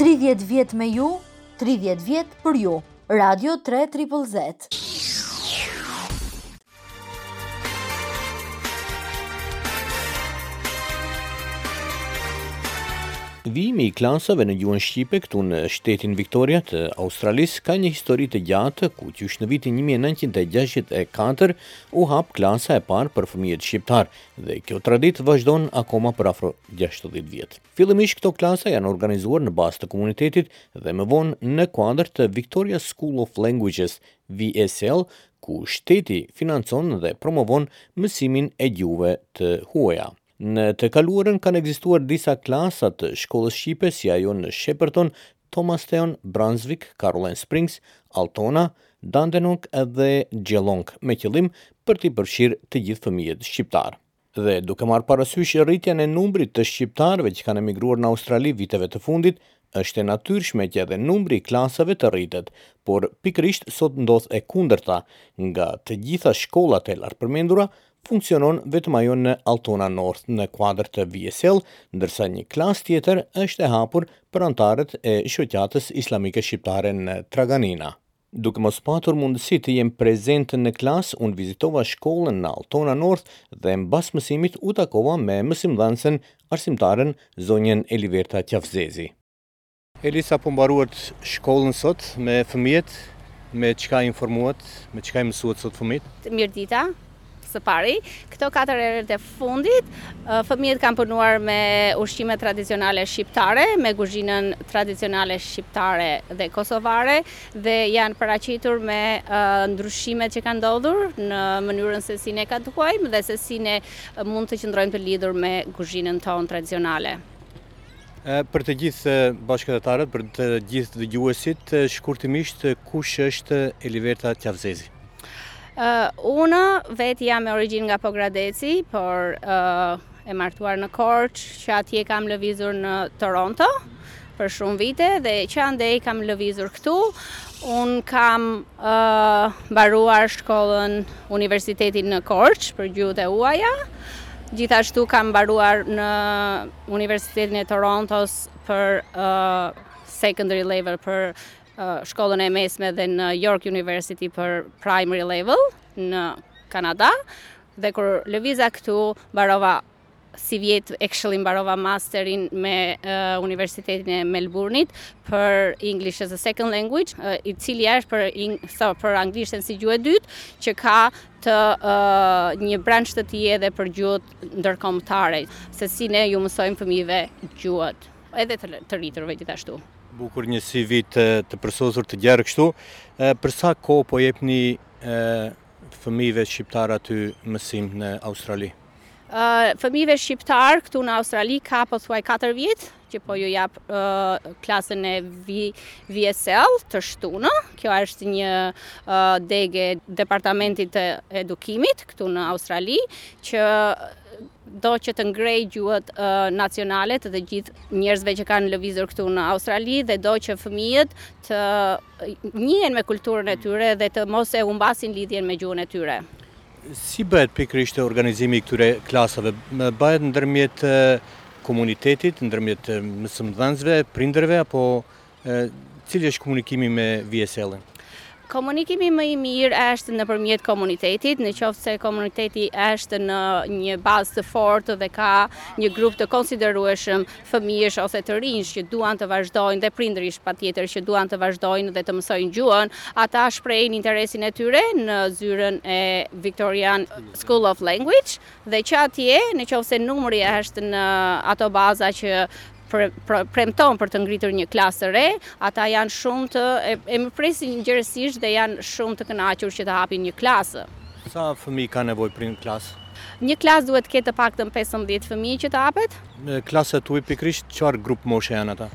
Tridhjetë vjet me ju, tridhjetë vjet për ju. Radio 3 Triple Z. Vijimi i klasave në gjuhën shqipe këtu në shtetin Victoria të Australisë ka një histori të gjatë ku qysh në vitin 1964 u hap klasa e parë për fëmijët shqiptar dhe kjo traditë vazhdon akoma për afro 60 vjet. Fillimisht këto klasa janë organizuar në bazë të komunitetit dhe më vonë në kuadër të Victoria School of Languages, VSL, ku shteti financon dhe promovon mësimin e gjuhëve të huaja. Në të kaluarën kanë ekzistuar disa klasa të shkollës shqipe si ajo në Shepperton, Thomastown, Brunswick, Caroline Springs, Altona, Dandenong dhe Geelong me qëllim për t'i përfshirë të gjithë fëmijët shqiptarë. Dhe duke marrë parasysh rritjen e numbrit të shqiptarëve që kanë emigruar në Australi viteve të fundit, është e natyrshme që edhe numri i klasave të rritet, por pikërisht sot ndodh e kundërta, nga të gjitha shkollat e lartpërmendura, funksionon vetëm ajo në Altona North në kuadër të VSL, ndërsa një klasë tjetër është e hapur për anëtarët e Shoqatës Islamike Shqiptare në Truganina. Duke mos patur mundësi të jem prezent në klasë, unë vizitova shkollën në Altona North dhe mbas mësimit u takova me mësimdhënësen, arsimtaren, zonjën Eliverta Qafzezi. Eli, sapo mbaruat shkollën sot me fëmijët, me çka i informuat, me çka i mësuat sot fëmijët? Mirëdita, Së pari, këto katër herët e fundit, fëmijët kanë punuar me ushqime tradicionale shqiptare, me guzhinën tradicionale shqiptare dhe kosovare dhe janë paraqitur me ndryshimet që kanë ndodhur në mënyrën se si ne gatuajmë dhe se si ne mund të qëndrojmë të lidhur me guzhinën tonë tradicionale. Për të gjithë bashkatdhetarët, për të gjithë dëgjuesit, shkurtimisht kush është Eliverta Qafzezi? Unë vetë jam me origjinë nga Pogradeci, por e martuar në Korçë, që atje kam lëvizur në Toronto për shumë vite dhe që andej kam lëvizur këtu. Unë kam mbaruar shkollën universitetin në Korçë për gjuhët e huaja, gjithashtu kam mbaruar në Universitetin e Torontos për secondary level, për shkollën e mesme dhe në York University për primary level në Kanada dhe kur lëviza këtu mbarova sivjet e, s'e di, mbarova masterin me uh, Universitetin e Melburnit për English as a second language, uh, i cili është për in, so, për anglishten si gjuhë e dytë, që ka të uh, një branch të tij edhe për gjuhët ndërkombëtare, se si ne ju mësojmë fëmijëve gjuhët. Edhe të rriturve gjithashtu. Bukur një CV të përsosur të gjerë kështu. Për sa kohë po jepni fëmijëve shqiptarë aty mësim në Australi? Fëmijëve shqiptarë këtu në Australi ka pothuaj 4 vjet që po ju jap klasën e VSL të shtunë. Kjo është një degë e departamentit të edukimit këtu në Australi që do që të ngrejë gjuhët nacionale të të gjithë njerëzve që kanë lëvizur këtu në Australi dhe do që fëmijët të njihen me kulturën e tyre dhe të mos e humbasin lidhjen me gjuhën e tyre. Si bëhet pikërisht organizimi i këtyre klasave? Bëhet ndërmjet komunitetit, ndërmjet mësimdhënësve, prindërve apo Cili është komunikimi me VSL-in? Komunikimi më i mirë është nëpërmjet komunitetit, në qoftë se komuniteti është në një bazë të fortë dhe ka një grup të konsiderueshëm fëmijësh ose të rinjsh që duan të vazhdojnë dhe prindërish patjetër që duan të vazhdojnë dhe të mësojnë gjuhën, ata shprehin interesin e tyre në zyrën e Victorian School of Language dhe që atje në qoftë se numri është në ato baza që premton për të ngritur një klasë të re, ata janë shumë të e mirëpresin gjerësisht dhe janë shumë të kënaqur që të hapin një klasë. Sa fëmijë ka nevojë për një klasë? Një klasë duhet të ketë të paktën 15 fëmijë që të hapet. Në klasat tuaj pikërisht çfarë grupmoshe janë ata?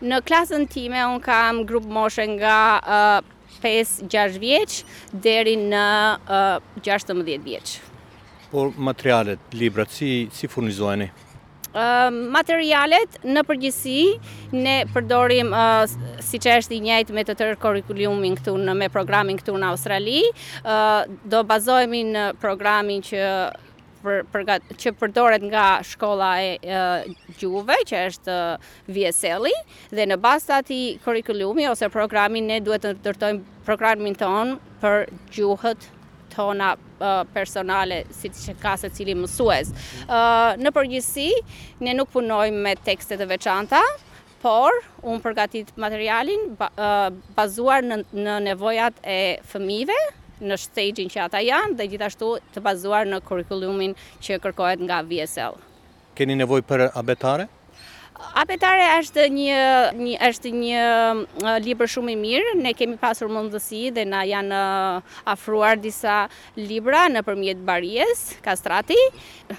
Në klasën time unë kam grupmoshë nga 5-6 vjeç deri në 16 vjeç. Por materialet, librat si si furnizoheni? Materialet në përgjithësi ne përdorim siç është i njëjtë me të tërë kurrikulumin këtu në me programin këtu në Australi. Do bazohemi në programin që për, për, që përdoret nga shkolla e, e gjuhëve, që është VSL-i, dhe në bazë të atij kurrikulumi ose programi ne duhet të ndërtojmë programin tonë për gjuhët tona personale siç ka secili mësues. Në përgjithësi, ne nuk punojmë me tekste të veçanta, por unë përgatis materialin bazuar në nevojat e fëmijëve, në stage-in që ata janë dhe gjithashtu të bazuar në kurrikulumin që kërkohet nga VSL. Keni nevojë për abetare? Abetarja është një, një, është një libër shumë i mirë. Ne kemi pasur mundësi dhe na janë ofruar disa libra nëpërmjet Bahries, Kastrati.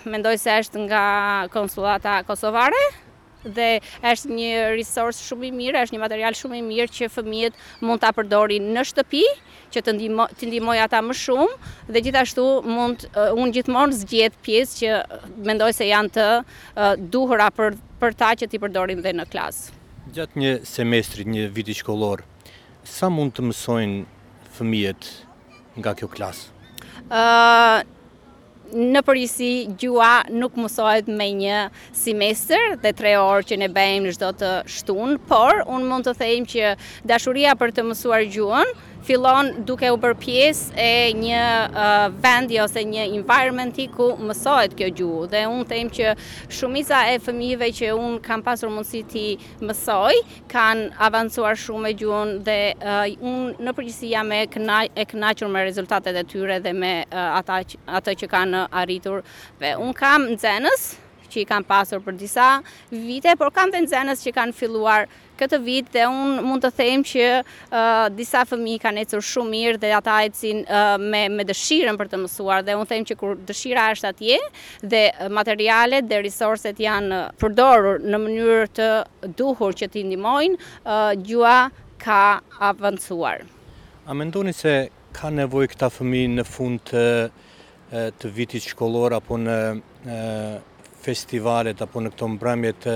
Mendoj se është nga konsullata kosovare dhe është një resource shumë i mirë, është një material shumë i mirë që fëmijët mund ta përdorin në shtëpi. që të t'i ndihmoj ata më shumë dhe gjithashtu mund unë gjithmonë zgjedh pjesë që mendoj se janë të duhura për për ta që t'i përdorin dhe në klasë. Gjatë një semestri, një viti shkollor, sa mund të mësojnë fëmijët nga kjo klasë? Ëh Në përgjithësi gjuha nuk mësohet me një semestër dhe tre orë që ne bëjmë çdo të shtunë, por unë mund të them që dashuria për të mësuar gjuhën fillon duke u bërë pjesë e një vendi ose një environmenti ku mësohet kjo gjuhë. Dhe unë them që shumica e fëmijëve që unë kam pasur mundësi t'i mësoj, kanë avancuar shumë me gjuhën dhe unë në përgjithësi jam e kënaqur me rezultatet e tyre dhe me ata atë që kanë arritur. Dhe unë kam nxënës që i kam pasur për disa vite, por kam dhe nxënës që kanë filluar këtë vit dhe unë mund të them që disa fëmijë kanë ecur shumë mirë dhe ata ecin me me dëshirën për të mësuar dhe unë them që kur dëshira është atje, dhe materialet dhe risorset janë përdorur në mënyrë të duhur që t'i ndihmojnë, gjuha ka avancuar. A mendoni se kanë nevojë këta fëmijë në fund të të vitit shkollor apo në festivalet apo në këto mbrëmjet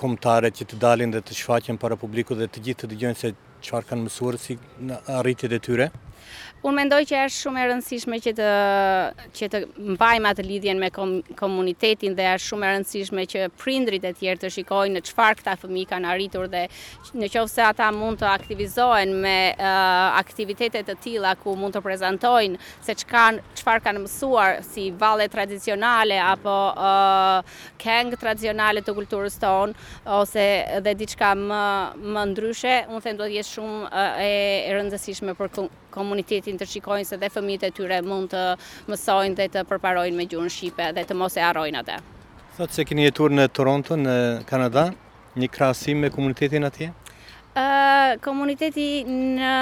kombëtare që të dalin dhe të shfaqen para publikut dhe të gjithë të dëgjojnë se Çfarë kanë mësuar si në arritjet e tyre? Unë mendoj që është shumë e rëndësishme që të që të mbajmë atë lidhjen me komunitetin dhe është shumë e rëndësishme që prindërit e tjerë të shikojnë në çfarë këta fëmijë kanë arritur dhe në qoftë se ata mund të aktivizohen me aktivitete të tilla ku mund të prezantojnë se çka çfarë kanë mësuar si valle tradicionale apo këngë tradicionale të kulturës tonë ose dhe diçka më ndryshe, unë them do të jetë shumë e e rëndësishme për komunitetin të shikojnë se dhe fëmijët e tyre mund të mësojnë dhe të përparojnë me gjuhën shqipe dhe të mos e harrojnë atë. Thatë se keni jetuar në Toronto në Kanada, një krahasim me komunitetin atje? Komuniteti në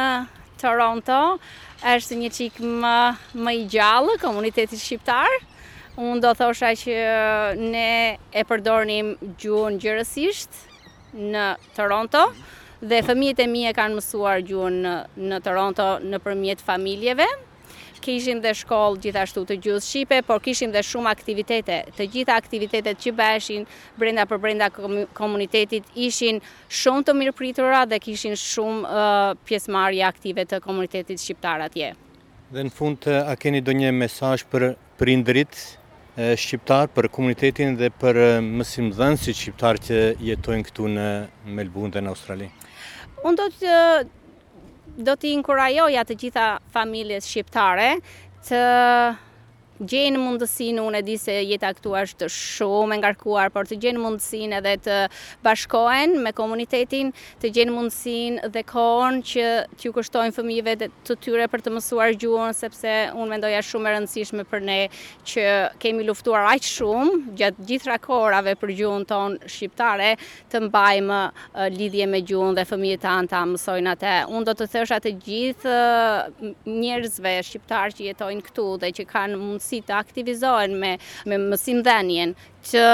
Toronto është një çik më, më i gjallë, komuniteti shqiptar. Unë do thosha që ne e përdornim gjuhën gjerësisht në Toronto dhe fëmijët e mi e kanë mësuar gjuhën në, në Toronto nëpërmjet familjeve. Kishim dhe shkollë gjithashtu të gjuhës shqipe, por kishim dhe shumë aktivitete. Të gjitha aktivitetet që bëheshin brenda për brenda komunitetit ishin shumë të mirëpritura dhe kishin shumë uh, pjesëmarrje aktive të komunitetit shqiptar atje. Dhe në fund, a keni ndonjë mesazh për prindërit shqiptarë, për komunitetin dhe për mësimdhënësit shqiptarë që jetojnë këtu në Melbourne dhe në Australi? Unë do të Do t'i inkurajoja të gjitha familjet shqiptare të gjejnë mundësinë, unë e di se jeta këtu është shumë e ngarkuar, por të gjejnë mundësinë edhe të bashkohen me komunitetin, të gjejnë mundësinë dhe kohën që t'u kushtojnë fëmijëve të tyre për të mësuar gjuhën, sepse unë mendoj është shumë e rëndësishme për ne që kemi luftuar aq shumë gjatë gjithë kohërave për gjuhën tonë shqiptare, të mbajmë lidhje me gjuhën dhe fëmijët tanë ta mësojnë atë. Unë do të thosha të gjithë njerëzve shqiptarë që jetojnë këtu dhe që kanë mundësi të aktivizohen me, me mësimdhënien, të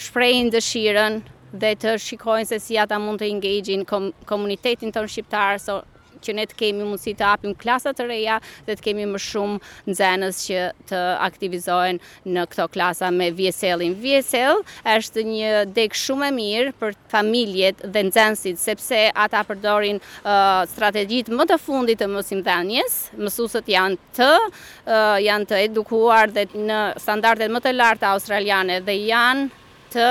shprehin dëshirën dhe të shikojnë se si ata mund të engage-in komunitetin tonë shqiptar, so, që ne të kemi mundësi të hapim klasa të reja dhe të kemi më shumë nxënës që të aktivizohen në këto klasa me VSL-in. VSL është një degë shumë e mirë për familjet dhe nxënësit, sepse ata përdorin strategjitë më të fundit të mësimdhënies, mësuesit janë të, janë të edukuar dhe në standardet më të larta australiane dhe janë të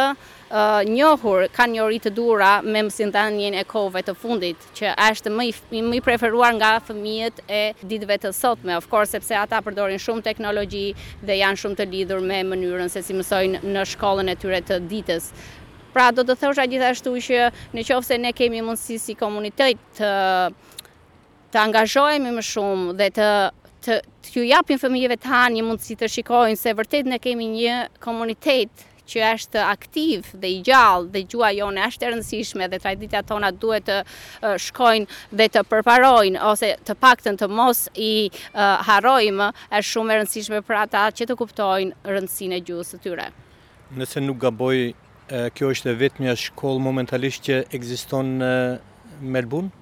njohur kanë njohuri të duhura me mësimdhënien e kohëve të fundit, që është më i më i preferuar nga fëmijët e ditëve të sotme, of course, sepse ata përdorin shumë teknologji dhe janë shumë të lidhur me mënyrën se si mësojnë në shkollën e tyre të ditës. Pra, do të thosha gjithashtu që në qoftë se ne kemi mundësi si komunitet të të angazhohemi më shumë dhe të të t'u japim fëmijëve tanë një mundësi të shikojnë se vërtet ne kemi një komunitet që është aktiv dhe i gjallë dhe gjuha jonë është e rëndësishme dhe traditat tona duhet të shkojnë dhe të përparojnë ose të paktën të mos i harrojmë është shumë e rëndësishme për ata që të kuptojnë rëndësinë e gjuhës së tyre. Nëse nuk gaboj, kjo është e vetmja shkollë momentalisht që ekziston në Melbourne?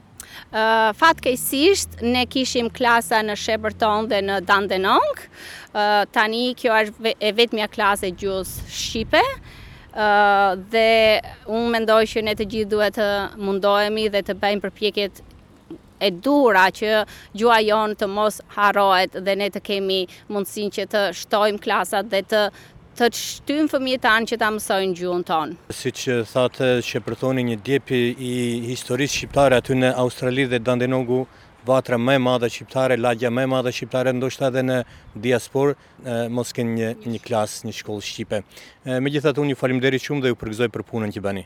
Uh, fatkeqësisht ne kishim klasa në Shepparton dhe në Dandenong. Uh, tani kjo është e vetmja klasë e gjuhës shqipe. Uh, dhe unë mendoj që ne të gjithë duhet të mundohemi dhe të bëjmë përpjekjet e duhura që gjuha jonë të mos harrohet dhe ne të kemi mundësinë që të shtojmë klasat dhe të të shtyjmë fëmijët tanë që ta mësojnë gjuhën tonë. Siç thatë Sheppartoni një djep i historisë shqiptare aty në Australi dhe Dandenongu, vatra më e madhe shqiptare, lagja më e madhe shqiptare, ndoshta edhe në diasporë, mos të kenë një, një klasë, një shkollë shqipe. Megjithatë unë ju faleminderit shumë dhe ju përgëzoj për punën që bani.